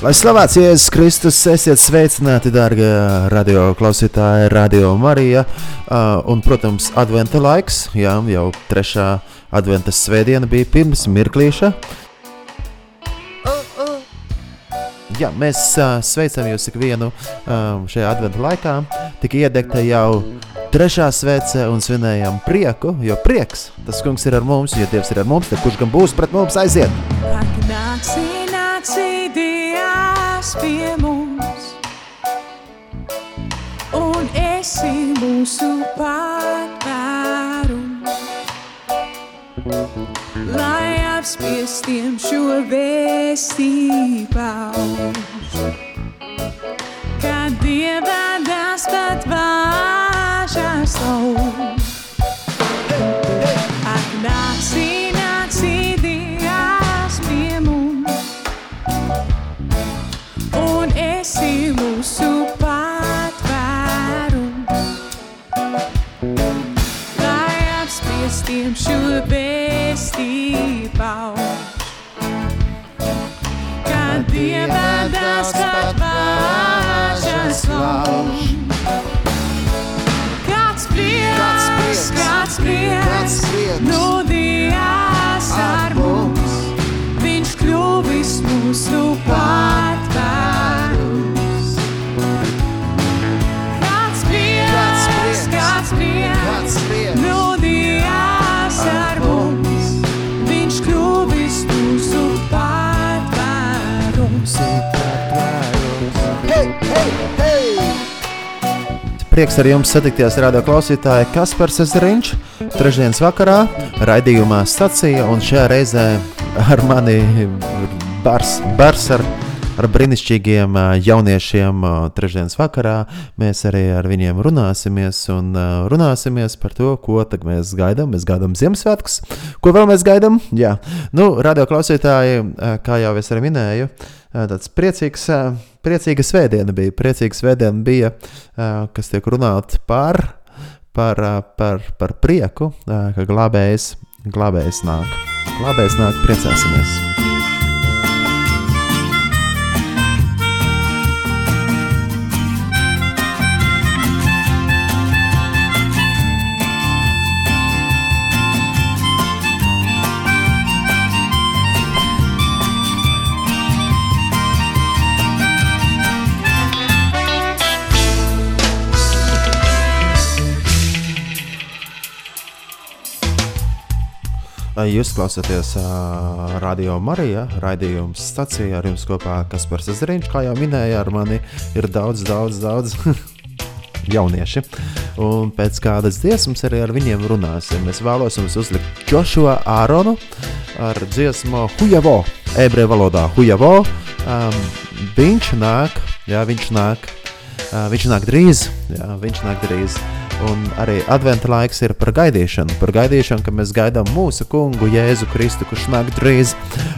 Lai slavēts Jēzus Kristus, esiet sveicināti, darbie radio klausītāji, radio Marija. Uh, un, protams, adventa laiks, jā, jau trešā adventa svētdiena bija pirms mirklīša. Jā, mēs uh, sveicam jūs ikvienu um, šajā adventa laikā. Tik iedegta jau trešā svece un svinējam prieku, jo prieks tas kungs ir ar mums, ja Dievs ir ar mums, tad kurš gan būs pret mums aiziet? Nāci, Dievs pie mums, un esi mūsu patvērums. Lai apspiestiem šo vēstību pauž, kad Dieva dāsns pat vāžās lauž. Vāžās lauž. Kāds prieks, kāds prieks, nudījās ar mums, viņš kļuvis mūsu Prieks ar jums satikties radio klausītāji Kaspars Ezeriņš. Trešdienas vakarā raidījumā stacija un šajā reizē ar mani bars, bars ar, ar brīnišķīgiem jauniešiem trešdienas vakarā. Mēs arī ar viņiem runāsimies un runāsimies par to, ko mēs gaidām. Mēs gaidām Ziemassvētkus. Ko vēl mēs gaidām? Jā, nu, radio klausītāji, kā jau es arī minēju, tāds priecīgs, priecīga svētdiena bija. Priecīga svētdiena bija, kas tiek runāta par, par, par, par prieku, ka glābējs, glābējs nāk. Glābējs nāk, priecāsimies! Jūs klausāties uh, Radio Marija, raidījums stācijā ar jums kopā Kaspars Zariņš, kā jau minēja, ar mani ir daudz, daudz, daudz jaunieši. Un pēc kādas dziesmas arī ar viņiem runāsim. Es vēlos jums uzlikt Joshua Āronu ar dziesmu Hujavo, ebreju valodā Hujavo. Um, viņš nāk, jā, viņš nāk, uh, viņš nāk drīz, jā, viņš nāk drīz. Un arī adventa laiks ir par gaidīšanu, par gaidīšanu, ka mēs gaidām mūsu kungu Jēzu Kristu, kurš nāk drīz.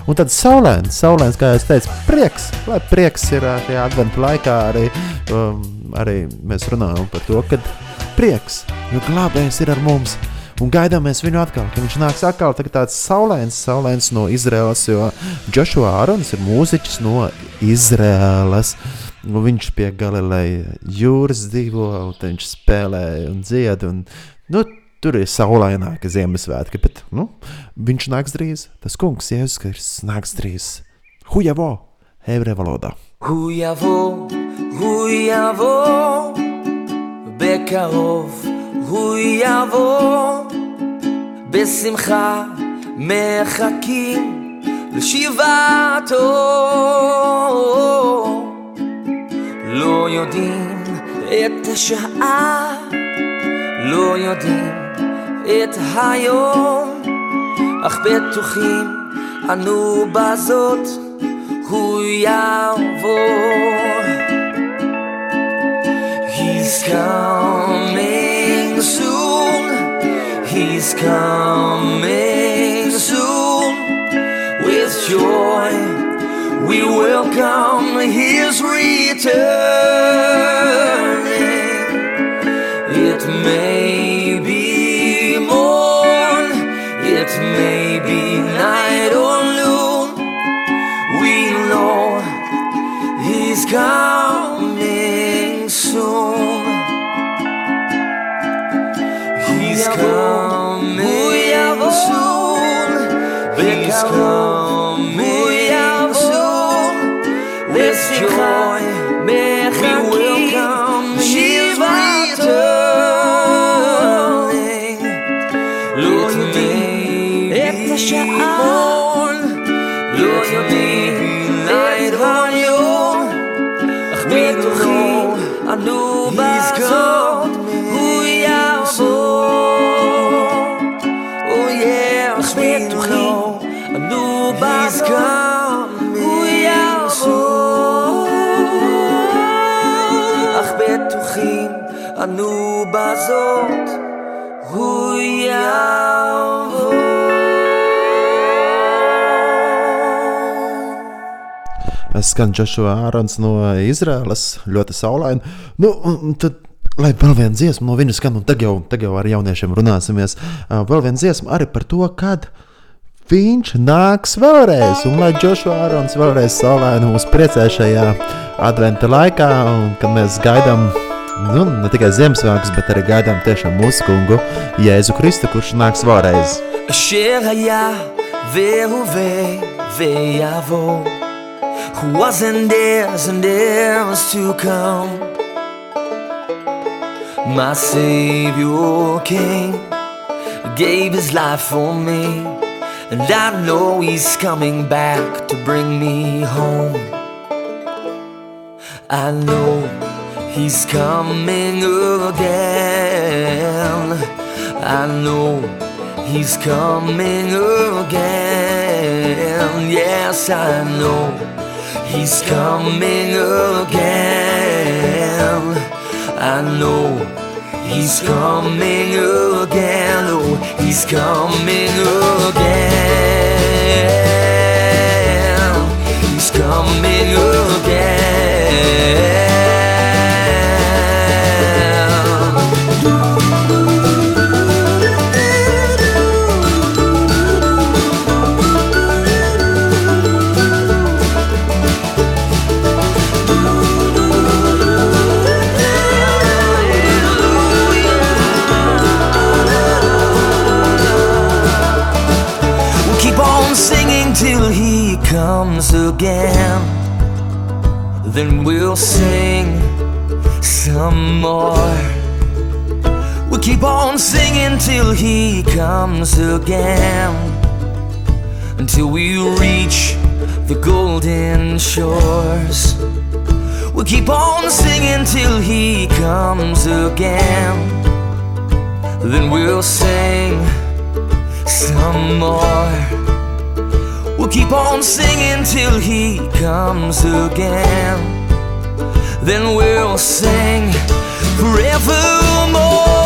Un tad saulēns, saulēns, kā jau teicu, prieks, lai prieks ir šajā adventa laikā arī, um, arī mēs runājam par to, ka prieks, jo glābējs ir ar mums. Un gaidām mēs viņu atkal, ka viņš nāks atkal tā tāds saulēns, saulēns no Izraels, jo Joshua Ārons ir mūziķis no Izraēlas. Nu, viņš pie Galileja jūras dzīvo, un viņš spēlē un dzied. Un, nu, tur ir saulaināka Ziemassvētka, bet nu, viņš nāks drīz. Tas kungs, Jēzus Kristus, nāks drīz. Hujavo, ebreju valodā. הוא יבוא, הוא יבוא, בקרוב הוא יבוא, בשמחה מחכים לשיבתו. לא יודעים את השעה, לא יודעים את היום, אך בטוחים אנו בזאת, הוא יבוא. He's coming soon. He's coming soon. With joy, we welcome his returning. It may be morn, it may be night or noon. We know He's coming בתוכי אנו בזאת, הוא יעבור. הוא יעבור. בטוחים אנו בזאת, הוא יעבור. skan Joshua Ārons no Izraēlas, ļoti saulaini. Nu, un tad, lai vēl viena dziesma no viņa skan, un tagad jau, tagad jau ar jauniešiem runāsimies. Uh, Vēl viena dziesma arī par to, kad viņš nāks vēlreiz. Un lai Joshua Ārons vēlreiz saulaini mūs priecē šajā adventa laikā, un kad mēs gaidām. Nu, ne tikai Ziemassvētkus, bet arī gaidām tiešām mūsu kungu Jēzu Kristu, kurš nāks vēlreiz. אשר היה והווה ויבוא who was and is and is to come my savior king gave his life for me and i know he's coming back to bring me home i know he's coming again i know He's coming again. Yes, I know. He's coming again. I know. He's coming again. Oh, he's coming again. He's coming again. Then we'll sing some more. We'll keep on singing till he comes again. Until we reach the golden shores. We'll keep on singing till he comes again. Then we'll sing some more. We'll keep on singing till he comes again. Then we'll sing forevermore.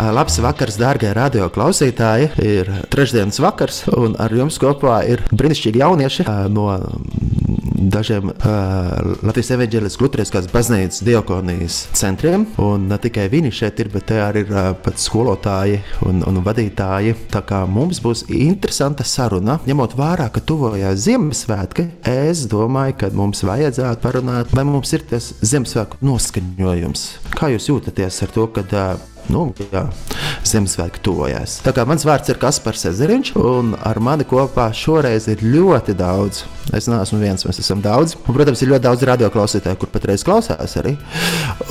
Labs vakars, dārgie radio klausītāji! Ir trešdienas vakars, un ar jums kopā ir brīnišķīgi jaunieši ā, no dažiem ā, Latvijas evanģēlis Lutriskās baznīcas diakonijas centriem. Un ne tikai viņi šeit ir, bet te arī ir pat skolotāji un, un vadītāji. Tā kā mums būs interesanta saruna, ņemot vērā, ka tuvojās Ziemassvētki, es domāju, ka mums vajadzētu parunāt, vai mums ir tas Ziemassvētku noskaņojums. Kā jūs jūtaties ar to, kad Nu, jā, Ziemassvētku tuvojās. Tā kā mans vārds ir Kaspars Ezeriņš, un ar mani kopā šoreiz ir ļoti daudz. Es neesmu viens, mēs esam daudz. Un, protams, ir ļoti daudz radioklausītāju, kur patreiz klausās arī.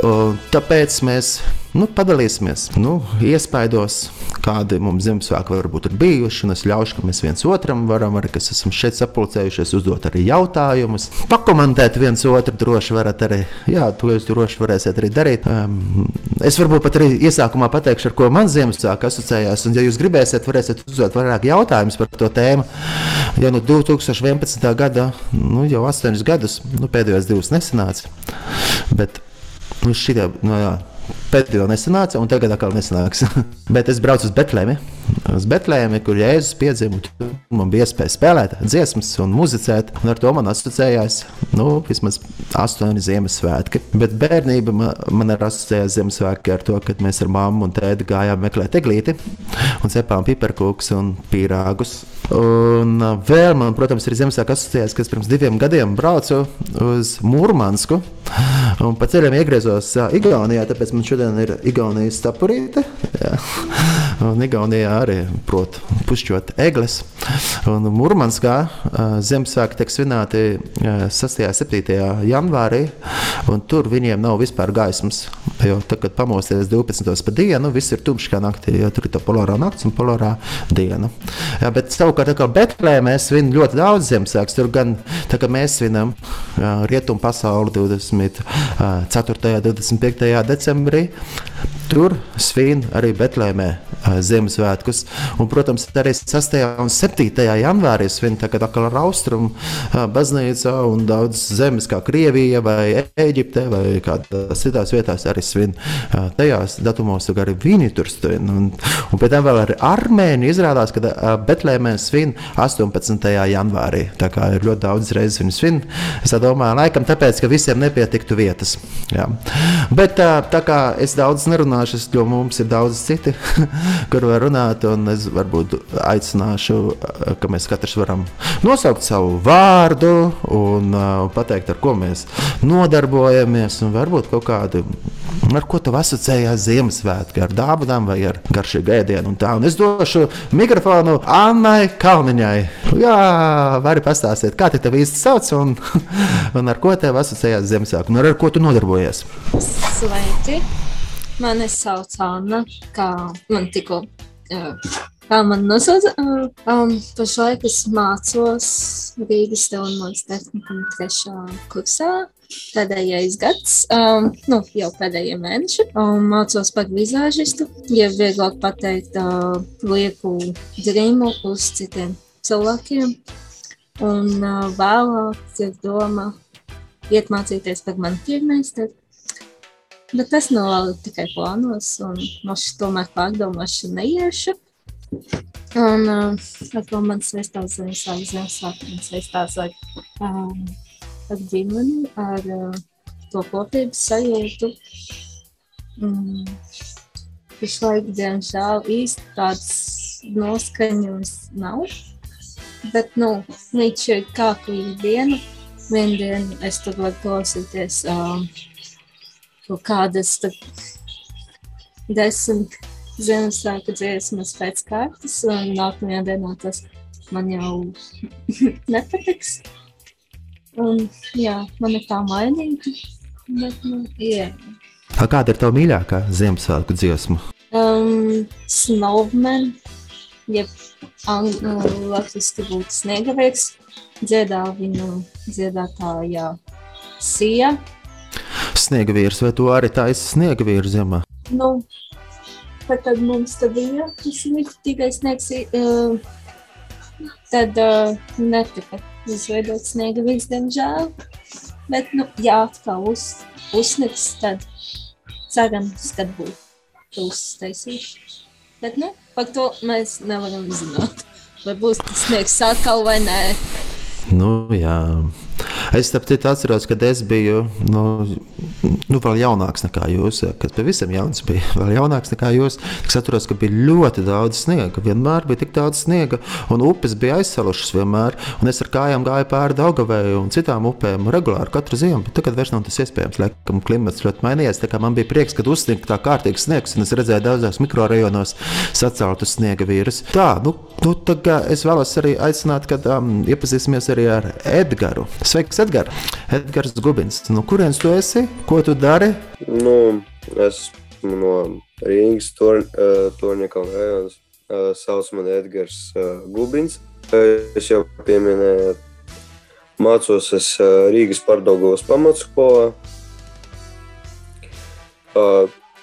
Un, tāpēc mēs nu, padalīsimies nu, iespaidos, kādi mums Ziemassvētki varbūt ir bijuši. Es ļaušu, ka mēs viens otram varam, arī kas esam šeit sapulcējušies, uzdot arī jautājumus. Pakomentēt viens otru droši varat arī. Jā, to jūs droši varēsiet arī darīt. Um, es varbūt pat arī iesākumā pateikšu, ar ko man Ziemassvētku asociējās. Un, ja jūs gribēsiet, varēsiet uzdot vairāk jautājumus par to tēmu. Ja nu 2011. gada, nu, jau 8 gadus, nu, pēdējos divus nesanāca. Bet nu, šitie, nu, jā, Pēdējo nesanāca, un tagad atkal nesanāks. Bet es braucu uz Betlēmi, uz Betlēmi kur Jēzus piedzima. Man bija iespēja spēlēt dziesmas un muzicēt, un ar to man asociējās nu, vismaz astoņi Ziemassvētki. Bet bērnība man, man ir asociējās Ziemassvētki ar to, kad mēs ar mammu un tēti gājām meklēt eglīti un cepām piparkūkus un pīrāgus. Un uh, vēl man, protams, ir Ziemassvētku asociēts, ka es pirms diviem gadiem braucu uz Mūrmansku un pa ceļam iegriezos uh, Igaunijā, tāpēc man šodien ir Igaunijas stapurīte. Jā. Un Igaunijā arī prot pušķot egles. Un Mūrmanskā uh, Ziemassvētki tiek svinēti uh, 6. un 7. janvārī, un tur viņiem nav vispār gaismas. Jo tad, kad pamosties 12. pa dienu, viss ir tumšs kā naktī, jo tur ir tā polārā nakts un polārā diena. Jā, bet savukārt, kā Betlēmē svin ļoti daudz Ziemassvētku. Tur gan tā kā mēs svinam rietumu pasauli 24. un 25. decembrī. Tur svin arī Betlēmē Ziemassvētkus. Un, protams, arī 6. un 7. janvārī svin tā kā atkal ar austrumu uh, baznīcā un daudz zemes, kā Krievija vai Eģipte vai kādās citās vietās arī svin. Uh, tajās datumos arī viņi tur svin. Un, un pēc tam vēl arī Armēni izrādās, ka Betlēmē svin 18. janvārī. Tā kā ir ļoti daudz reizes viņi svin. Es domāju, laikam tāpēc, ka visiem nepietiktu vietas. Jā. Bet tā kā es daudz nerunāšu, jo mums ir daudz citi, kur var runāt, un es varbūt aicināšu, uh, ka mēs katrs varam nosaukt savu vārdu un uh, pateikt, ar ko mēs nodarbojamies, varbūt kaut kādu, ar ko tu asociējās Ziemassvētki, ar dāvanām vai ar garšīgu ēdienu un tā. Un es došu mikrofonu Annai Kalniņai. Jā, vari pastāstīt, kā te tev īsti sauc un, un ar ko tev asociējās Ziemassvētki, un ar ko tu nodarbojies. Sveiki! Mani sauc Anna, kā man tikko. Kā man nosauca? Uh, um, pašlaik es mācos Rīgas Telemonijas tehnikuma trešā kursā. Pēdējais gads, um, nu, jau pēdējie mēneši, um, mācos par vizāžistu. Ja vieglāk pateikt, uh, lieku grimu uz citiem cilvēkiem. Un uh, vēlāk ir doma iet mācīties par manikīrmeistaru. Bet nav vēl tikai plānos, un es tomēr pārdomāšu neiešu. Un uh, ar to man saistās Ziemassvētku, Ziemassvētku, man saistās ar, um, ar ģimeni, ar uh, to kopības sajūtu. Mm. Pašlaik, diemžēl, īsti tāds noskaņojums nav. Bet, nu, viņš ir kā kuru dienu. Vienu dienu es tur varu klausīties um, kaut kādas tad, desmit Ziemassvētku dziesmas pēc kārtas, un nākamajā dienā tas man jau nepatiks. Un, jā, man ir tā mainīga, bet, nu. A, Kāda ir tava mīļākā Ziemassvētku dziesma? Um, Snowman, jeb ang- uh, latviski būtu sniegavīgs, dziedā viņu dziedātājā Sija. Sniega vīrs, vai tu arī taisi sniega vīru ziemā? Nu, tad mums tad bija tas tikai sniegs, tad netika izveidot sniega vīrs, diemžēl. Bet, nu, jā, atkal uz, uzsniks, tad cerams, kad būs. uztaisīšu. Bet, nu, par to mēs nevaram zināt. Vai būs tas sniegs atkal vai nē. Nu, jā. Es saprotu, atceros, kad es biju nu, nu, vēl jaunāks nekā jūs. Kad pavisam jauns bija, vēl jaunāks nekā jūs. Es atceros, ka bija ļoti daudz sniega. Vienmēr bija tik daudz sniega, un upes bija aizsalušas vienmēr. Un es ar kājām gāju pāri Daugavēju un citām upēm regulāri katru ziemu. Bet tagad vairs nav tas iespējams. Laikam klimats ļoti mainījies. Man bija prieks, kad uzsniegta tā kārtīgs sniegs, un es redzēju daudzās mikrorajonos saceltus sniega vīrus. Tā, nu, nu tagad es vēlos arī aicināt, kad um, iepazīsimies arī ar Edgars. Sveiks, Edgars! Edgars Gubins. No kurienes tu esi? Ko tu dari? Nu, es no Rīgas Torņakalna rajonas. Uh, sauc mani Edgars uh, Gubins. Es jau pieminēju, mācos es uh, Rīgas Pārdaugavas pamatskolā.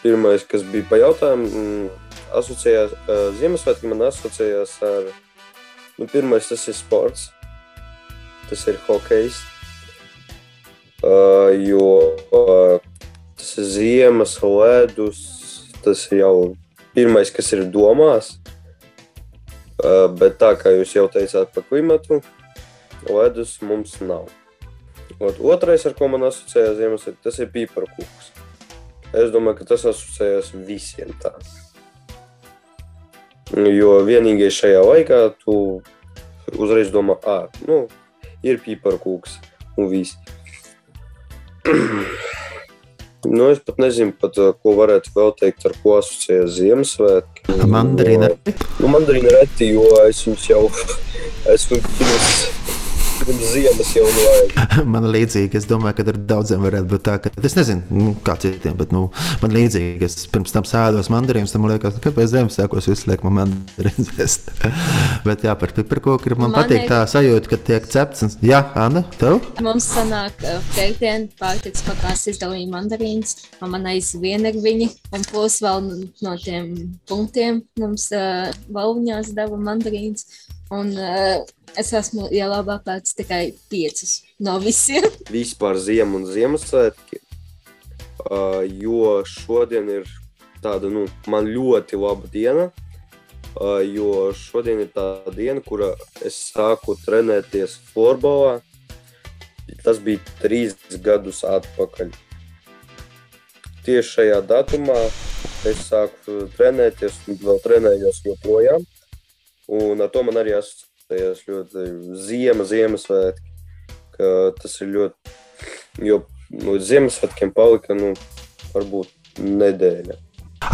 Pirmais, kas bija pa jautājumu, mm, asociējās Ziemassvētki, man asociējās ar, nu, pirmais tas ir sports, tas ir hokejs. Uh, jo uh, tas ir ziemas, ledus, tas ir jau pirmais, kas ir domās. Uh, bet tā kā jūs jau teicāt par klimatu, ledus mums nav. Ot, otrais, ar ko man asociējās Ziemassvētku, tas ir pīparkūks. Es domāju, ka tas asociējās visiem tā. Jo vienīgais šajā laikā tu uzreiz domā, ah, nu, ir pīparkūks un viss. nu, es pat nezinu, pat, ko varētu vēl teikt, ar ko asociējas Ziemassvētki. Mandarīna. Nu, mandarīna reti, jo es viņus jau esmu pirms pirms ziemas jau vajag. man līdzīgi, es domāju, ka ar daudziem varētu būt tā, ka es nezinu, nu, kā citiem, bet nu, man līdzīgi, es pirms tam sēdos mandarīnus, tam liekas, ka pēc Ziemassvētkos visu liek man mandarīnus vest. bet jā, par piparkoku man, man patīk ir... tā sajūta, ka tiek cepts. Un... Jā, Anna, tev? Mums sanāk piekdien pārtiks pakās izdalīja mandarīnus, un man aizvien ir viņi, un plus vēl no tiem punktiem mums uh, valņās deva mandarīns. Un uh, es esmu ielāgā pēc tikai piecas no visiem. Vispār ziema un Ziemassvētki. Uh, jo šodien ir tāda, nu, man ļoti laba diena. Uh, jo šodien ir tā diena, kurā es sāku trenēties florbolā. Tas bija trīs gadus atpakaļ. Tieši šajā datumā es sāku trenēties, un vēl trenējos joprojām. Un ar to man arī asociējās ļoti ziema, Ziemassvētki. Tas ir ļoti, jo no Ziemassvētkiem palika nu, varbūt nedēļa.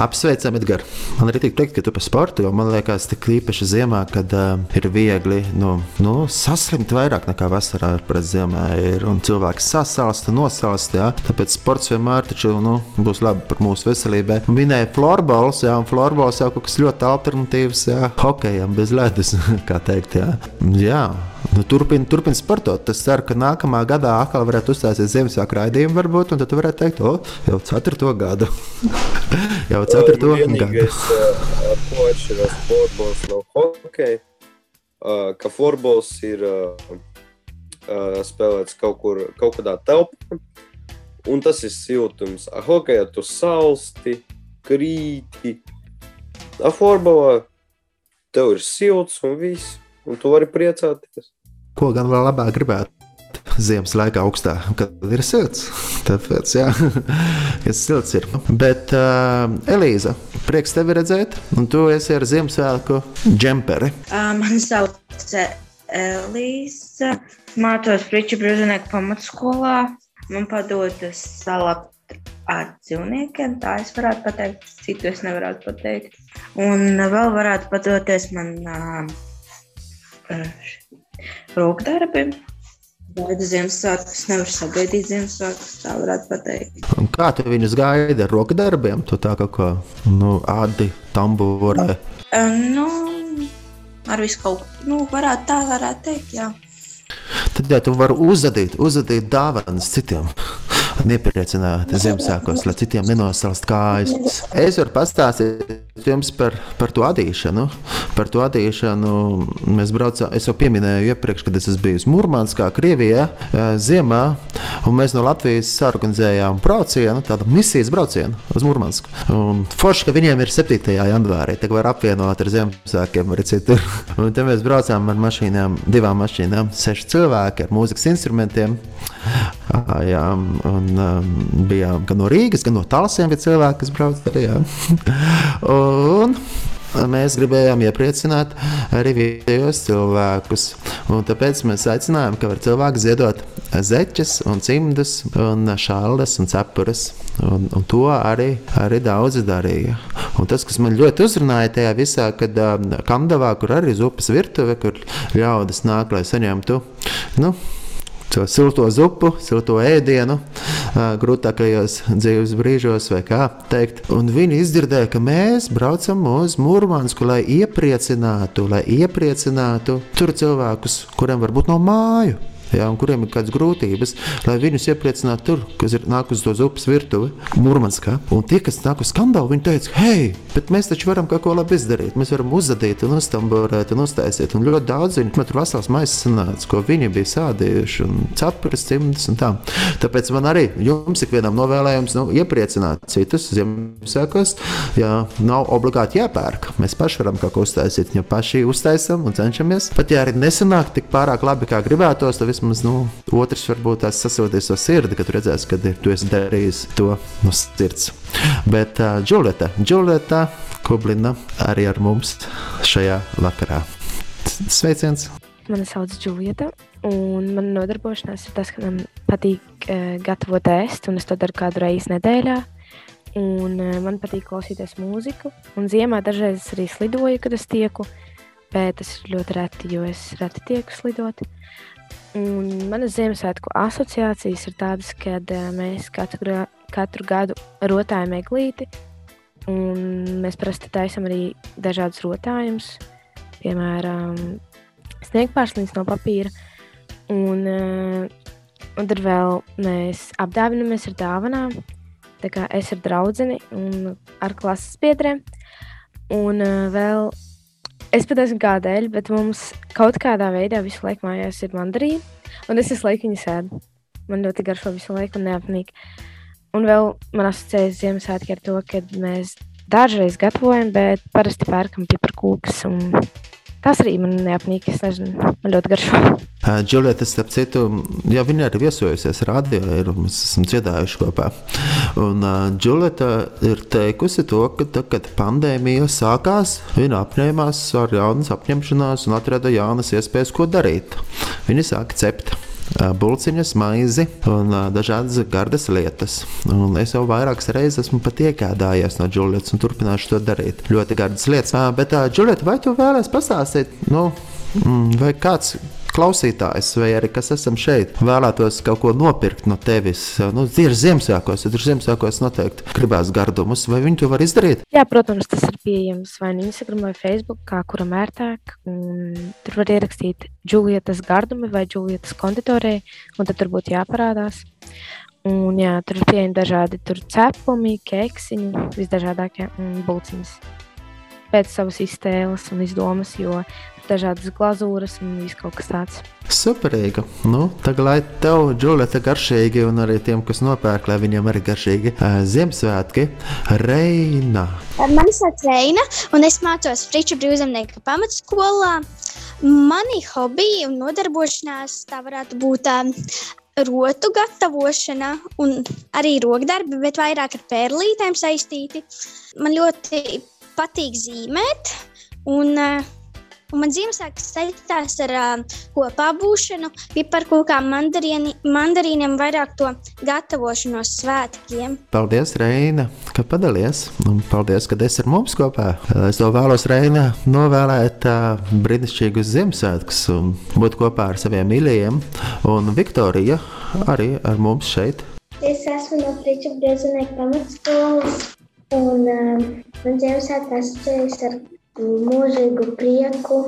Apsveicam, Edgars. Man arī tik teikt, ka tu par sportu, jo man liekas, tik īpaši ziemā, kad uh, ir viegli nu, nu, saslimt vairāk nekā vasarā pret ziemā. Ir, un cilvēks sasalst, nosalst. Jā. Tāpēc sports vienmēr taču, nu, būs labi par mūsu veselībai. Minēja florbols, jā, un florbols jau kaut kas ļoti alternatīvs jā, hokejam bez ledus, kā teikt. Jā. Jā. Nu, turpini, turpini sportot. Es ceru, ka nākamā gadā atkal varētu uzstāties Ziemassvētku raidījumu, varbūt, un tad varētu teikt, o, jau ceturto gadu. jau ceturto gadu. Ar ko atšķiras florbols no hokeja? Ka florbols ir spēlēts kaut, kur, kaut kādā telpā, un tas ir siltums. Ar hokeja tu salsti, krīti. Ar florbolā tev ir silts un viss un tu vari priecāties. Ko gan vēl labāk gribētu? Ziemas laikā augstā, kad ir silts. Tāpēc, jā, kas silts ir. Bet, uh, Elīza, prieks tevi redzēt, un tu esi ar Ziemassvētku džemperi. Uh, mani sauc Elīza, mācos Friča Bruzinieku pamatskolā. Man padodas salakt ar dzīvniekiem, tā es varētu pateikt, citu es nevarētu pateikt. Un vēl varētu padoties man uh, rokdarbi. Gaida Ziemassvētkus, nevar sagaidīt Ziemassvētkus, tā varētu teikt. Un kā tu viņus gaidi ar rokdarbiem? Tu tā kā ko, nu, ādi, tambūrē? Nu, ar visu kaut ko, nu, varētu tā varētu teikt, jā. Tad, ja tu vari uzdot, uzdot dāvanas citiem, nepriecināti Ziemassvētkos, lai citiem nenosalst kājas. Es varu pastāstīt jums par, par to adīšanu. Par to adīšanu mēs braucām, es jau pieminēju iepriekš, kad es bijis Mūrmānskā, Krievijā, ziemā, un mēs no Latvijas sarganizējām braucienu, tādu misijas braucienu uz Mūrmānsku. Forši, ka viņiem ir 7. janvārī, tā var apvienot ar Ziemassvētkiem arī citur. Un te mēs braucām ar mašīnām, divām mašīnām, seši cilvēki ar mūzikas instrumentiem. Jā, un um, bijām gan no Rīgas, gan no Talsiem, bija cilvēki, kas brauc arī. un mēs gribējām iepriecināt arī vietējos cilvēkus. Un tāpēc mēs aicinājām, ka var cilvēki ziedot zeķes, un cimdus, un šāles un cepures. Un, un to arī, arī daudzi darīja. Un tas, kas man ļoti uzrunāja tajā visā, kad um, Kandavā, kur arī ir upes virtuve, kur ļaudis nāk, lai saņemtu. Nu, to silto zupu, silto ēdienu, grūtākajos dzīves brīžos, vai kā teikt. Un viņi izdzirdēja, ka mēs braucam uz Mūrmānsku, lai iepriecinātu, lai iepriecinātu tur cilvēkus, kuriem varbūt nav māju ja, un kuriem ir kādas grūtības, lai viņus iepriecinātu tur, kas ir nāk uz upes virtuvi, Mūrmanskā. Un tie, kas nāk uz skandālu, viņi teica, hei, bet mēs taču varam kaut ko labi izdarīt. Mēs varam uztamborēt, un uztaisīt. Un ļoti daudz viņi tur vesels maisas sanāca, ko viņi bija sādījuši, un cepures, cimdas un tā. Tāpēc man arī jums ikvienam novēlējums nu, iepriecināt citus Ziemassvētkos. Jā, nav obligāti jāpērk. Mēs paši varam kaut ko uztaisīt, ja paši uztaisām un cenšamies. Pat ja arī nesanāk tik pārāk labi, kā gribētos, tad vismaz nu, otrs varbūt tās sasūties to sirdi, kad redzēs, ka tu esi darījis to no sirds. Bet uh, Džuleta, Džuleta Kublina arī ar mums šajā vakarā. Sveiciens! Mani sauc Džulieta, un man nodarbošanās ir tas, ka man patīk uh, gatavot ēst, un es to daru kādu reizi nedēļā. Un, uh, man patīk klausīties mūziku, un ziemā dažreiz arī slidoju, kad es tieku, bet tas ir ļoti reti, jo es reti tieku slidot. Un manas Ziemassvētku asociācijas ir tādas, ka uh, mēs katru, katru gadu rotājam eglīti. Mēs parasti taisām arī dažādus rotājumus, piemēram, sniegpārsliņas no papīra. Un, uh, un tad vēl mēs apdāvināmies ar dāvanām. Tā kā es ar draugu un ar klases biedriem. Un uh, vēl Es pat nezinu, kādēļ, bet mums kaut kādā veidā visu laiku mājās ir mandarīna, un es visu laiku viņu sēdu. Man ļoti garšo visu laiku un neapnīk. Un vēl man asociējas Ziemassvētki ar to, ka mēs dažreiz gatavojam, bet parasti pērkam piparkūkas un Tas arī man neapnīk. Es nezinu, man ļoti garšo. Džulieta, starp citu, jau viņa ir viesojusies radio, ir, mēs esam dziedājuši kopā. Un Džulieta ir teikusi to, ka tad, kad pandēmija sākās, viņa apņēmās ar jaunas apņemšanās un atrada jaunas iespējas, ko darīt. Viņa sāka cept bulciņas, maizi un dažādas gardas lietas. Un es jau vairākas reizes esmu pat iegādājies no Džulietas un turpināšu to darīt. Ļoti gardas lietas. Bet, Džulieta, vai tu vēlēsies pastāstīt, nu, mm, vai kāds klausītājs, vai arī kas esam šeit, vēlētos kaut ko nopirkt no tevis. Nu, ir Ziemassvētkos, tad ir Ziemassvētkos noteikti gribās gardumus, vai viņi to var izdarīt? Jā, protams, tas ir pieejams vai nu Instagram vai Facebook, kā kuram ērtāk. Tur var ierakstīt Džulietas gardumi vai Džulietas konditorē, un tad tur būtu jāparādās. Un, jā, tur ir pieejami dažādi cepumi, keksiņi, visdažādākie bulciņas. Pēc savas iztēles un izdomas, jo dažādas glazūras un viss kaut kas tāds. Superīga. Nu, tagad, lai tev, Džulita, garšīgi, un arī tiem, kas nopērk, lai viņiem arī garšīgi uh, Ziemassvētki, Reina. Mani sauc Reina, un es mācos Friču brīvzemnieka pamatskolā. Mani hobiji un nodarbošanās tā varētu būt um, rotu gatavošana un arī rokdarbi, bet vairāk ar pērlītēm saistīti. Man ļoti patīk zīmēt, un uh, Un man Ziemassvētku saistās ar uh, kopā būšanu, piparkūkām, mandarīniem, vairāk to gatavošanos svētkiem. Paldies, Reina, ka padalies. Un paldies, ka esi ar mums kopā. Es to vēlos, Reina, novēlēt brīnišķīgus Ziemassvētkus un būt kopā ar saviem mīļajiem. Un Viktorija arī ar mums šeit. Es esmu no Friča Briezinieku pamatskolas. Un uh, man Ziemassvētku asociējas ar mūžīgu prieku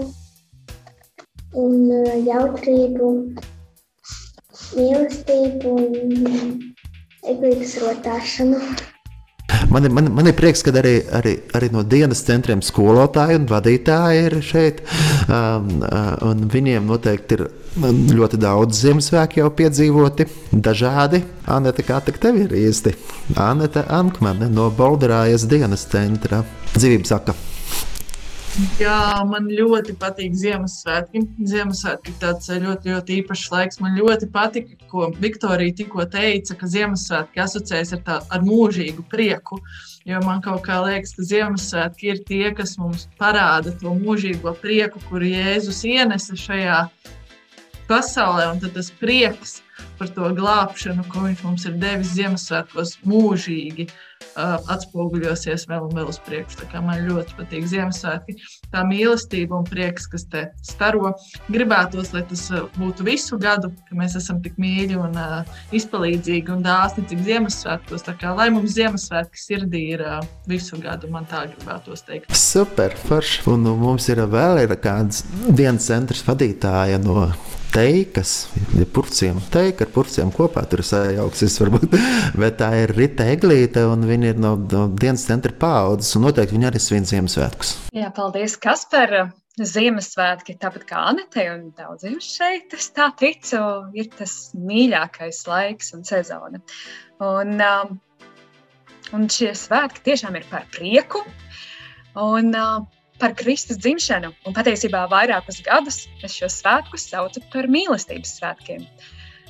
un eh, jautrību, mīlestību un eglītes rotāšanu. Man, ir- man, man ir prieks, ka arī, arī, arī no dienas centriem skolotāji un vadītāji ir šeit. Um, un viņiem noteikti ir um, ļoti daudz Ziemassvētku jau piedzīvoti, dažādi. Anita, kā tev ir īsti? Anita Ankmane no Bolderājas dienas centra. Dzīvības saka. Jā, man ļoti patīk Ziemassvētki. Ziemassvētki ir tāds eh, ļoti, ļoti īpašs laiks. Man ļoti patika, ko Viktorija tikko teica, ka Ziemassvētki asociējas ar, tā, ar mūžīgu prieku. Jo man kaut kā liekas, ka Ziemassvētki ir tie, kas mums parāda to mūžīgo prieku, kuru Jēzus ienesa šajā pasaulē. Un tas prieks par to glābšanu, ko viņš mums ir devis Ziemassvētkos, mūžīgi uh, atspoguļosies vēl un vēl uz priekšu. Man ļoti patīk Ziemassvētki. Tā mīlestība un prieks, kas te staro. Gribētos, lai tas būtu visu gadu, ka mēs esam tik mīļi un uh, izpalīdzīgi un dāsni, cik Ziemassvētkos. Kā lai mums Ziemassvētki sirdī ir uh, visu gadu, man tā gribētos teikt. Super, forši. Un nu, mums ir vēl ir kāds dienas centrs vadītāja no teikas, ja purciem. Teika ar purciem kopā tur sajauksis, varbūt. Bet tā ir Rita Eglīte, un viņa ir no, no dienas centra paudzes, un noteikti viņa arī svin Ziemassvētkus. Jā, paldies, Kaspar. Ziemassvētki, tāpat kā Anete un daudziem šeit, es tā ticu, ir tas mīļākais laiks un sezona. Un, um, un šie svētki tiešām ir par prieku un uh, par Kristus dzimšanu. Un patiesībā vairākus gadus es šos svētkus saucu par mīlestības svētkiem.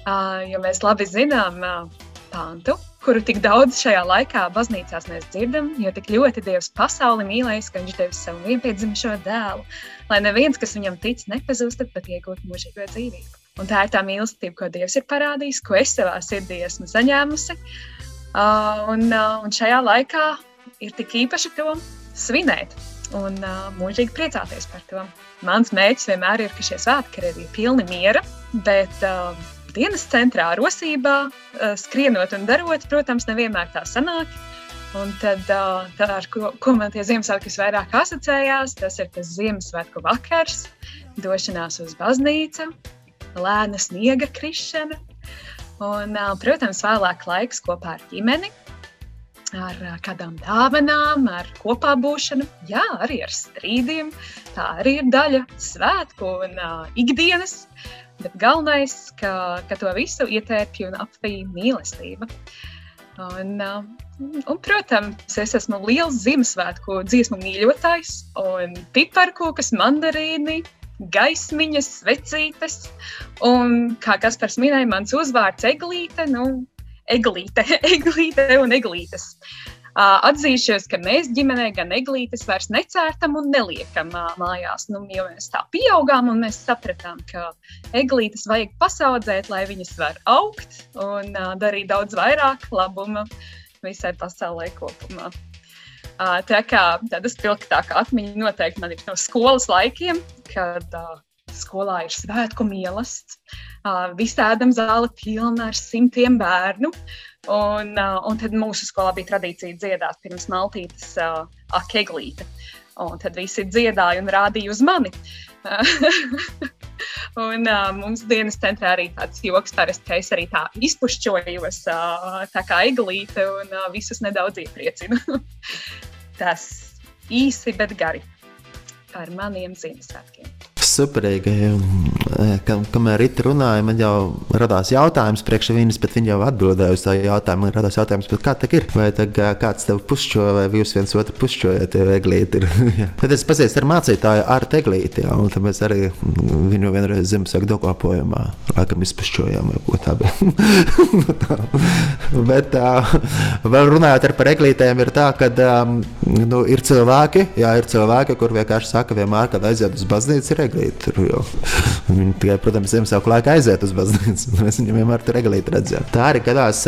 Uh, jo mēs labi zinām uh, pāntu, kuru tik daudz šajā laikā baznīcās mēs dzirdam, jo tik ļoti Dievs pasauli mīlējis, ka viņš devis savu vienpiedzimušo dēlu, lai neviens, kas viņam tic, nepazūst, bet iegūtu mūžīgo dzīvību. Un tā ir tā mīlestība, ko Dievs ir parādījis, ko es savā sirdī esmu saņēmusi. Uh, un, uh, un šajā laikā ir tik īpaši to svinēt un uh, mūžīgi priecāties par to. Mans mērķis vienmēr ir, ka šie svētki ir arī pilni miera, bet uh, dienas centrā, rosībā, uh, skrienot un darot, protams, nevienmēr tā sanāk. Un tad, uh, tā ar ko, ko man tie Ziemassvētki visvairāk asociējās, tas ir tas Ziemassvētku vakars, došanās uz baznīcu, lēna sniega krišana. Un, uh, protams, vēlāk laiks kopā ar ģimeni, ar uh, kādām dāvanām, ar kopā būšanu, jā, arī ar strīdiem. Tā arī ir daļa svētku un uh, ikdienas. Bet galvenais, ka, ka to visu ietērpj un apvij mīlestība. Un, uh, un, protams, es esmu liels Ziemassvētku dziesmu mīļotājs, un piparkūkas, mandarīni, gaismiņas, svecītes. Un, kā Kaspars minēja, mans uzvārds Eglīte, nu, eglīte, eglīte un eglītes. Uh, atzīšos, ka mēs ģimenē gan eglītes vairs necērtam un neliekam uh, mājās. Nu, jo mēs tā pieaugām un mēs sapratām, ka eglītes vajag pasaudzēt, lai viņas var augt un uh, darīt daudz vairāk labuma visai pasaulē kopumā. Uh, tā kā tāda spilgtāka atmiņa noteikti man ir no skolas laikiem, kad uh, skolā ir svētku mīlestības. Uh, Visā ēdam zāle pilna ar simtiem bērnu. Un, uh, un tad mūsu skolā bija tradīcija dziedāt pirms maltītes uh, akeglīte. Un tad visi dziedāja un rādīja uz mani. un uh, mums dienas centrā arī tāds joks, parasti, ka es arī tā izpušķojos, uh, tā kā eglīte, un uh, visus nedaudz iepriecinu. Tas īsi, bet gari par maniem Ziemassvētkiem. Superīgi. Kam, kamēr Rīta runāja, man jau radās jautājums priekš viņas, bet viņa jau atbildēja uz tā jautājumu. Man radās jautājums, kā tā ir? Vai tā, kāds tev pušķo, vai jūs viens otru pušķojat, ja eglīti ir? tad es pasiecu ar mācītāju ar teglīti, jā, un mēs arī viņu vienreiz Ziemassvētku dokopojumā, laikam izpušķojām, vai ko tā bija. bet tā, vēl runājot par eglītēm, ir tā, ka um, nu, ir cilvēki, jā, ir cilvēki, kur vienkārši saka vienmēr, kad aiziet uz baznīcu, ir eglīti. Tur jau viņi tikai, protams, Ziemassvētku laikā aiziet uz baznīcu. Mēs viņam vienmēr tur regalīgi redzējām. Tā arī gadās,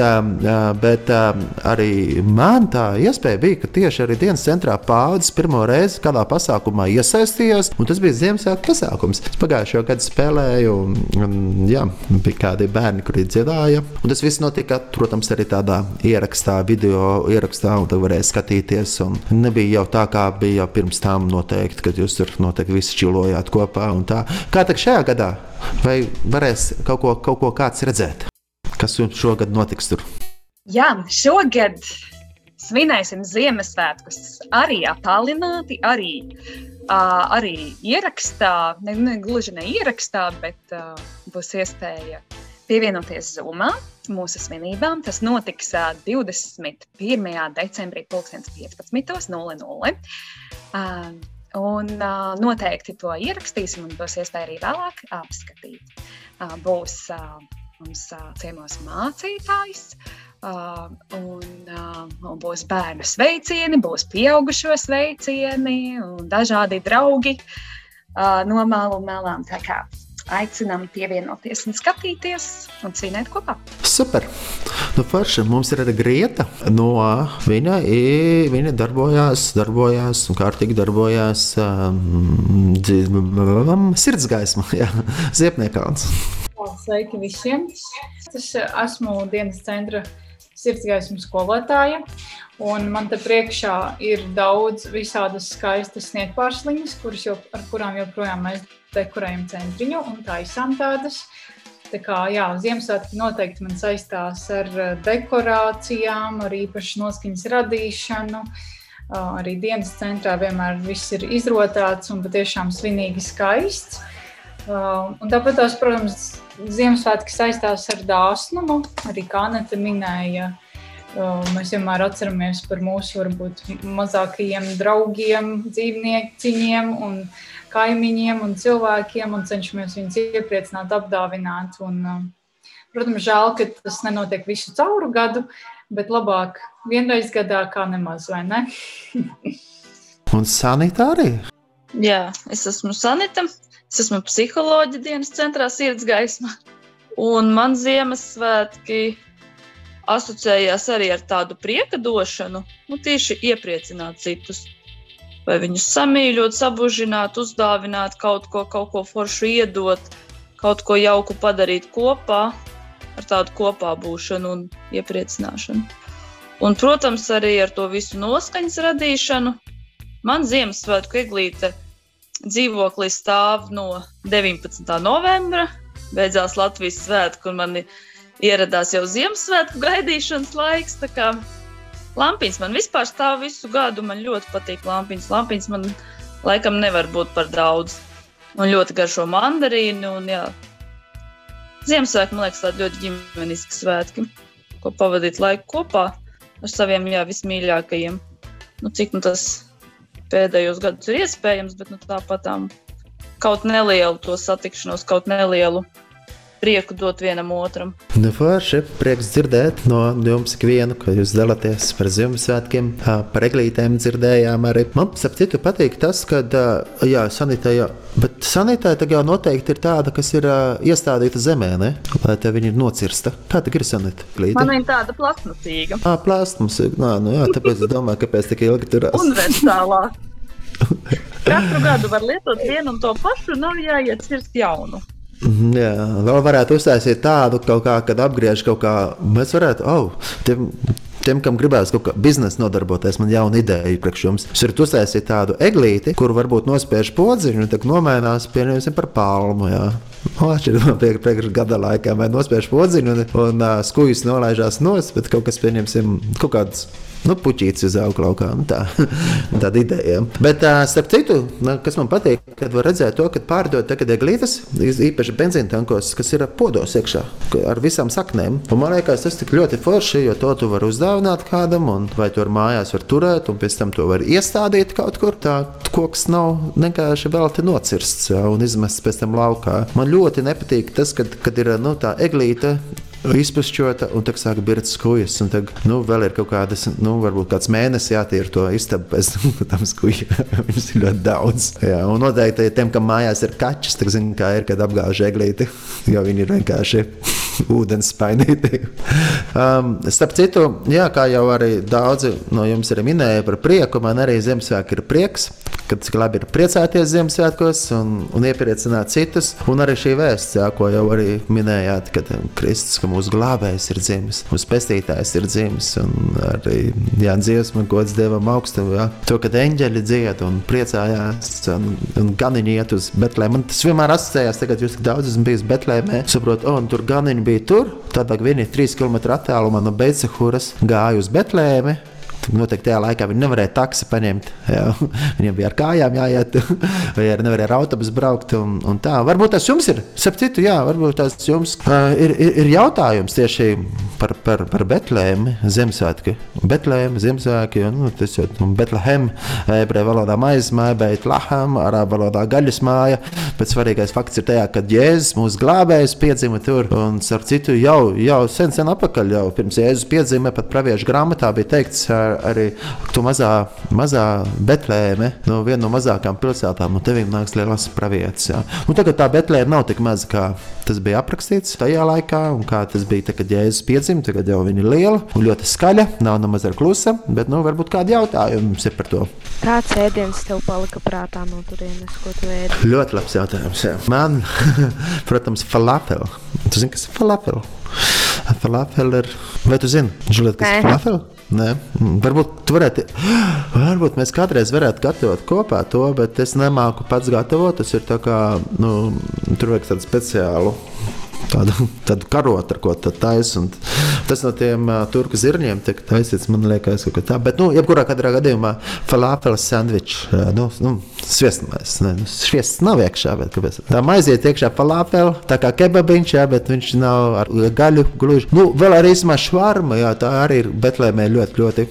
bet arī man tā iespēja bija, ka tieši arī dienas centrā paudzes pirmo reizi kādā pasākumā iesaistījās, un tas bija Ziemassvētku pasākums. Es pagājušajā gadā spēlēju, un, jā, bija kādi bērni, kuri dziedāja. Un tas viss notika, protams, arī tādā ierakstā, video ierakstā, un tā varēja skatīties. Un nebija jau tā, kā bija pirms tam noteikti, kad jūs tur noteikti visi čilojāt kopā un tā. Kā tā šajā gadā? Vai varēs kaut ko, kaut ko kāds redzēt? Kas jums šogad notiks tur? Jā, šogad svinēsim Ziemassvētkus arī attālināti, arī, uh, arī ierakstā, ne, ne gluži ne ierakstā, bet uh, būs iespēja pievienoties Zoomā mūsu svinībām. Tas notiks uh, 21. decembrī, 15.00. Un uh, noteikti to ierakstīsim, un būs iespēja arī vēlāk apskatīt. Uh, būs uh, mums uh, ciemos mācītājs. Uh, un, uh, un būs bērnu sveicieni, būs pieaugušo sveicieni un dažādi draugi uh, no malu malām. Tā kā aicinām pievienoties un skatīties un cīnīt kopā. Super! Nu, forši, mums ir arī grieta. No viņa, i, viņa darbojās, darbojās un kārtīgi darbojās um, sirdsgaisma, jā, Ziepniekāns. Sveiki visiem! Es esmu dienas centra sirdsgaismas skolotāja. Un man te priekšā ir daudz visādas skaistas sniegpārsliņas, kuras jau, ar kurām joprojām mēs dekorējam centriņu un taisām tādas. Tā kā, jā, Ziemassvētki noteikti man saistās ar eh, dekorācijām, ar īpašu noskaņas radīšanu. Arī dienas centrā vienmēr viss ir izrotāts un patiešām svinīgi skaists. Un tāpat, tās, protams, Ziemassvētki saistās ar dāsnumu. Arī Kanete minēja, mēs vienmēr atceramies par mūsu varbūt mazākajiem draugiem, dzīvnieciņiem un kaimiņiem un cilvēkiem un cenšamies viņus iepriecināt, apdāvināt. Un, protams, žēl, ka tas nenotiek visu cauru gadu, bet labāk vienreiz gadā kā nemaz, vai ne? un Sanita arī? Jā, es esmu Sanita. Es esmu psiholoģija dienas centrā sirds gaisma. Un man Ziemassvētki asociējās arī ar tādu prieka došanu, nu, tieši iepriecināt citus. Vai viņus samīļot, sabužināt, uzdāvināt, kaut ko, kaut ko foršu iedot, kaut ko jauku padarīt kopā, ar tādu kopā būšanu un iepriecināšanu. Un, protams, arī ar to visu noskaņas radīšanu. Man Ziemassvētku eglīte dzīvoklī stāv no 19. novembra. Beidzās Latvijas svētku, un man ieradās jau Ziemassvētku gaidīšanas laiks. Lampiņas man vispār stāv visu gadu. Man ļoti patīk lampiņas. Lampiņas man laikam nevar būt par daudz. Un ļoti garšo mandarīnu. Un, jā. Ziemassvētku man liekas tādi ļoti ģimeniski svētki, ko pavadīt laiku kopā ar saviem jā, vismīļākajiem. Nu, cik nu tas pēdējos gados ir iespējams, bet nu, tāpat kaut nelielu to satikšanos, kaut nelielu prieku dot vienam otram. Nu, forši, prieks dzirdēt no jums ikvienu, ka jūs dalāties par Ziemassvētkiem, par eglītēm dzirdējām arī. Man, ap citu, patīk tas, ka, jā, sanitēja, bet sanitēja jau noteikti ir tāda, kas ir iestādīta zemē, ne? Lai te viņi ir nocirsta. Kā tā ir sanitēja? Man viņa tāda plasmasīga. Ā, plasmasīga, nā, nu jā, tāpēc es domāju, kāpēc tik ilgi turās. Universālā. Katru gadu var lietot vienu un to pašu, nav jāiet cirst jaunu. Mhm, jā, vēl varētu uztaisīt tādu, kā, kad apgriež kaut kā. Mēs varētu, oh, tiem, tiem, kam gribēs kaut kā biznesa nodarboties, man jauna ideja priekš jums. Jūs varat uztaisīt tādu eglīti, kuru varbūt nospiež podziņu un tad nomainās, pieņemsim, par palmu. Jā. Atšķirībā no priekšējā gada laikā, vai nospiež podziņu un, un uh, skūjas nolaižās nos, bet kaut kas, pieņemsim, kaut kāds nu, puķītis uz auga laukā. Tā, tāda ideja. Bet, uh, starp citu, kas man patīk, kad var redzēt to, ka pārdod tagad eglītes, īpaši benzīna tankos, kas ir podos iekšā ar visām saknēm. Un man liekas, tas tik ļoti forši, jo to tu vari uzdāvināt kādam, un vai to ar mājās var turēt, un pēc tam to var iestādīt kaut kur. Tā koks nav vienkārši vēl te nocirsts un izmests pēc tam laukā. Man ļoti nepatīk tas, kad, kad ir nu, tā eglīte izpušķota, un tā sāk birkt skūjas. Un tad, nu, vēl ir kaut kādas, nu, varbūt kāds mēnesis jātīra to istabu pēc tam skūja. Viņus ir ļoti daudz. Jā, un noteikti tiem, kam mājās ir kaķis, tad zina, kā ir, kad apgāž eglīti, jo viņi ir vienkārši ūdens spainīti. um, starp citu, jā, kā jau arī daudzi no jums ir minējuši par prieku, man arī Ziemassvētku ir prieks kad cik labi ir priecāties Ziemassvētkos un, un iepriecināt citus. Un arī šī vēsts, jā, ko jau arī minējāt, kad Kristus, ka mūsu glābējs ir dzimis, mūsu pestītājs ir dzimis. Un arī jā, dziesma, gods Dievam augstam, jā, to, kad eņģeļi dzied un priecājās un, un ganiņi iet uz Betlēmu. Man tas vienmēr asociējās, tagad jūs tik daudz esat bijis Betlēmē, saprot, oh, tur ganiņi bija tur, tad viņi 3 km attālumā no Beidzahūras, gāja uz Betlēmi. Noteikti tajā laikā viņi nevarēja taksi paņemt. Jā. Viņiem bija ar kājām jāiet, vai arī nevarēja ar autobusu braukt. Un, un tā. Varbūt tas jums ir, citu, jā, varbūt tas jums uh, ir, ir, ir jautājums tieši par, par, par Betlēmu Ziemassvētku. Betlēmu Ziemassvētku, nu, tas jau ir Betlehem, ebreju valodā maizes māja, bet Laham, arābu valodā gaļas māja. Bet svarīgais fakts ir tajā, ka Jēzus mūsu glābējs piedzima tur. Un, starp citu, jau, jau sen, sen atpakaļ, jau pirms Jēzus piedzima, pat praviešu grāmatā bija teikts, arī tu mazā, mazā Betlēme, no viena no mazākām pilsētām, un tev nāks lielās pravietas. Ja. Un tagad tā Betlēme nav tik maza, kā tas bija aprakstīts tajā laikā, un kā tas bija, tad, kad Jēzus piedzima, tagad jau viņa ir liela un ļoti skaļa, nav nemaz ar klusa, bet nu, varbūt kādi jautājumi jums ir par to. Kāds ēdiens tev palika prātā no turienes, ko tu ēdi? Ļoti labs jautājums. Jā. Man, protams, falafel. Tu zini, kas ir falafel? Falafel ir. Vai tu zini, Žuliet, kas ir falafel? Nē, varbūt, varētu, varbūt mēs kādreiz varētu gatavot kopā to, bet es nemāku pats gatavot. Tas ir tā kā, nu, tur vajag tādu speciālu tādu, tādu karotu, ar ko taisa. Tas no tiem uh, turku zirņiem tiek taisīts, man liekas, kā tā. Bet, nu, jebkurā gadījumā falafels sandvičs, uh, nu, nu sviestmais. Ne, nu, sviests nav iekšā, bet kāpēc? Tā maiziet iekšā falafel, tā kā kebabiņš, jā, bet viņš nav ar gaļu gluži. Nu, vēl arī izmā švarma, jā, tā arī ir Betlēmē ļoti, ļoti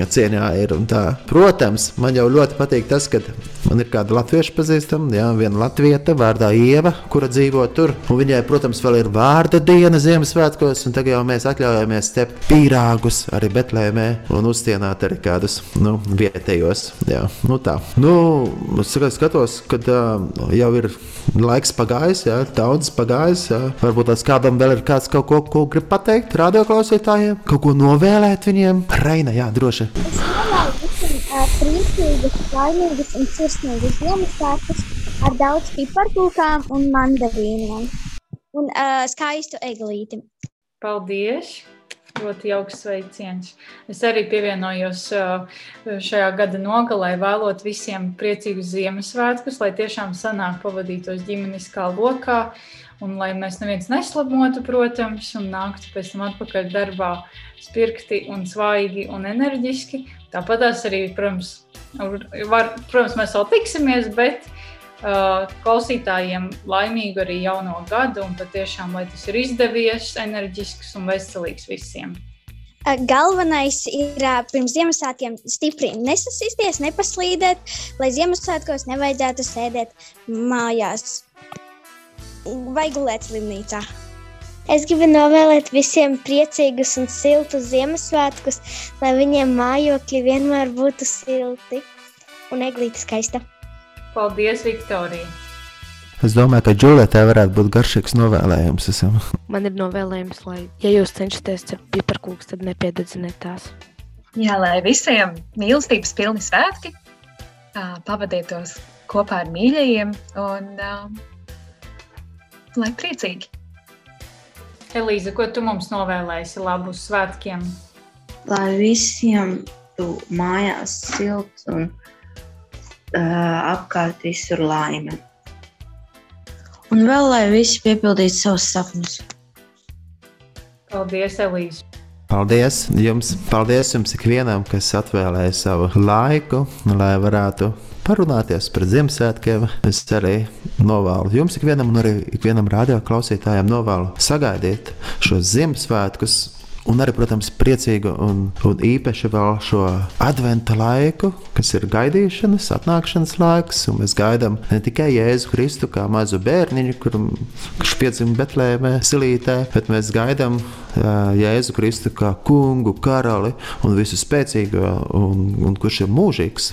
cieņā ir. Tā, protams, man jau ļoti patīk tas, ka man ir kāda latviešu pazīstama, jā, viena latvieta vārdā Ieva, kura dzīvo tur. Un viņai, protams, vēl ir vārda diena Ziemassvētkos, un tagad jau mēs atļaujamies cept pīrāgus arī Betlēmē un uzstienāt arī kādus nu, vietējos. Jā, nu tā. Nu, es skatos, ka uh, jau ir laiks pagājis, jā, daudz pagājis. Jā. Varbūt tās kādam vēl ir kāds kaut ko, ko grib pateikt radioklausītājiem, kaut ko novēlēt viņiem. Reina, jā, droši. Priecīgus, laimīgus un sirsnīgus Ziemassvētkus ar daudz piparkūkām un mandarīniem un uh, skaistu eglīti. Paldies! Ļoti jauks sveiciens. Es arī pievienojos šajā gada nogalē, vēlot visiem priecīgus Ziemassvētkus, lai tiešām sanāk pavadītos ģimeniskā lokā, un lai mēs neviens neslamotu, protams, un nāktu pēc tam atpakaļ darbā spirkti un svaigi un enerģiski. Tāpat arī, protams, var, protams, mēs vēl tiksimies, bet klausītājiem laimīgu arī jauno gadu un patiešām, lai tas ir izdevies, enerģisks un veselīgs visiem. Uh, galvenais ir uh, pirms Ziemassvētkiem stipri nesasisties, nepaslīdēt, lai Ziemassvētkos nevajadzētu sēdēt mājās vai gulēt slimnīcā. Es gribu novēlēt visiem priecīgus un siltus Ziemassvētkus, lai viņiem mājokļi vienmēr būtu silti un eglīti skaista. Paldies, Viktorija! Es domāju, ka Džulietai varētu būt garšīgs novēlējums. Esam. Man ir novēlējums, lai, ja jūs cenšaties cept piparkūkus, tad nepiededziniet tās. Jā, lai visiem mīlestības pilni svētki, pavadītos kopā ar mīļajiem un lai priecīgi. Elīza, ko tu mums novēlēsi labus svētkiem? Lai visiem tu mājās silts un apkārt visur laime. Un vēl lai visi piepildītu savus sapņus. Paldies, Elīze! Paldies jums! Paldies jums ikvienam, kas atvēlēja savu laiku, lai varētu parunāties par Ziemassvētkiem. Es arī novēlu jums, ikvienam, un arī ikvienam radio klausītājam, novēlu sagaidīt šos Ziemassvētkus Un arī, protams, priecīgu un, un īpaši vēl šo adventa laiku, kas ir gaidīšanas, atnākšanas laiks. Mēs gaidām ne tikai Jēzu Kristu kā mazu bērniņu, kur, kurš piedzima Betlēmē, Silītē, bet mēs gaidām uh, Jēzu Kristu kā kungu, karali un visu spēcīgo, un, un kurš ir mūžīgs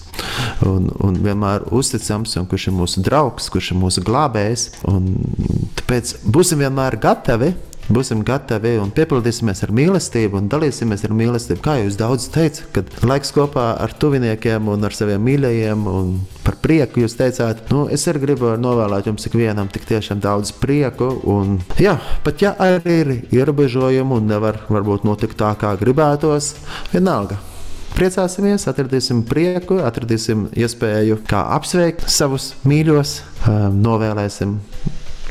un, un vienmēr uzticams, un kurš ir mūsu draugs, kurš ir mūsu glābējs. Un tāpēc būsim vienmēr gatavi būsim gatavi un piepildīsimies ar mīlestību un dalīsimies ar mīlestību. Kā jūs daudz teicat, kad laiks kopā ar tuviniekiem un ar saviem mīļajiem un par prieku jūs teicāt, nu, es arī gribu novēlēt jums ikvienam tik tiešām daudz prieku. Un, jā, pat ja arī ir ierobežojumi un nevar varbūt notikt tā, kā gribētos, vienalga. Priecāsimies, atradīsim prieku, atradīsim iespēju, kā apsveikt savus mīļos, novēlēsim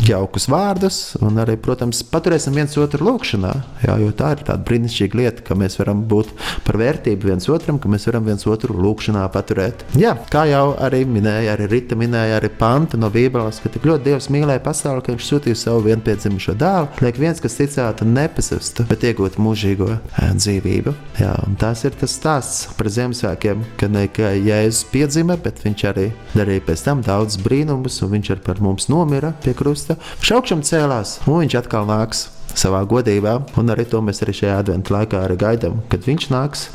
jaukus vārdus, un arī, protams, paturēsim viens otru lūkšanā. Jā, jo tā ir tāda brīnišķīga lieta, ka mēs varam būt par vērtību viens otram, ka mēs varam viens otru lūkšanā paturēt. Jā, kā jau arī minēja, arī Rita minēja, arī panta no Bībeles, ka tik ļoti Dievs mīlēja pasauli, ka viņš sūtīja savu vienpiedzimušo dēlu, lai viens, kas ticētu, nepazustu, bet iegūtu mūžīgo dzīvību. Jā, un tas ir tas stāsts par Ziemassvētkiem, ka ne tikai Jēzus piedzima, bet viņš arī darīja pēc tam daudz brīnumus, un viņš arī par mums nomira pie krusta tā, šaukšam cēlās, un viņš atkal nāks savā godībā. Un arī to mēs arī šajā adventā laikā gaidām, kad viņš nāks.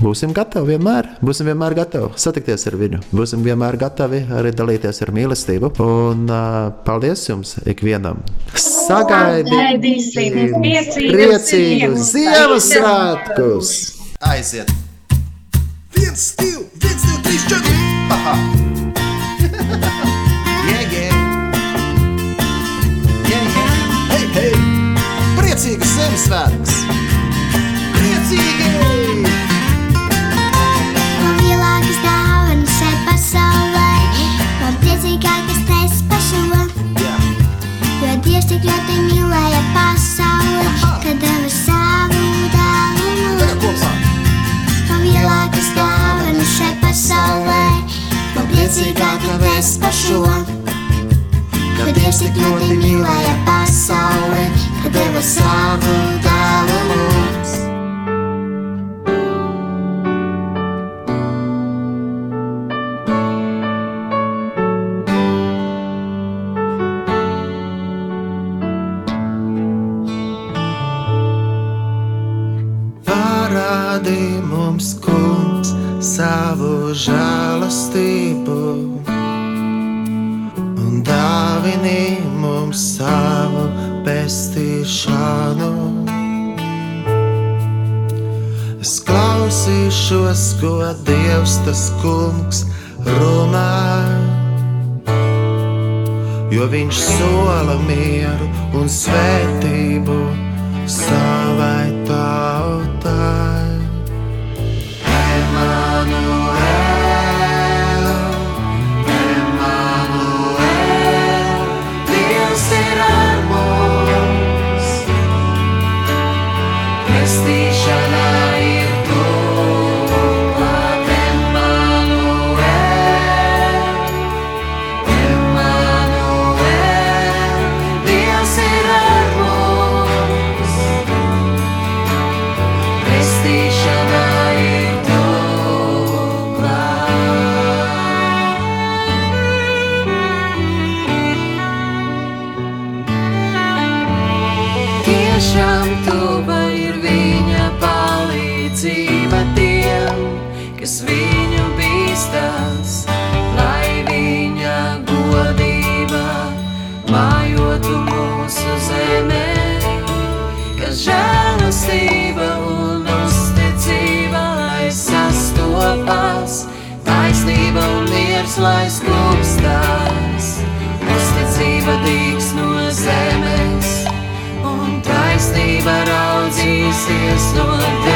Būsim gatavi vienmēr, būsim vienmēr gatavi satikties ar viņu, būsim vienmēr gatavi arī dalīties ar mīlestību. Un uh, paldies jums ikvienam! Sagaidīsim priecīgus Ziemassvētkus! Aiziet! 1, 2, 1, 2, 3, 4! Šo. Jo Dievs tik ļoti mīlēja pasauli, kad deva savu mums. Man lielākas dāvanas šai pasaulē, man priecīgāka tas par šo. Jo Dievs tik ļoti mīlēja pasauli, kad deva savu dēlu mums. Parādi mums, kungs, savu žēlastību un dāvini mums savu pestīšanu. Es klausīšos, ko Dievs tas kungs runā, jo viņš sola mieru un svētību savai tautai. Taisnība un miers lai skūpstās, uzticība dīgs no zemes un taisnība raudzīsies no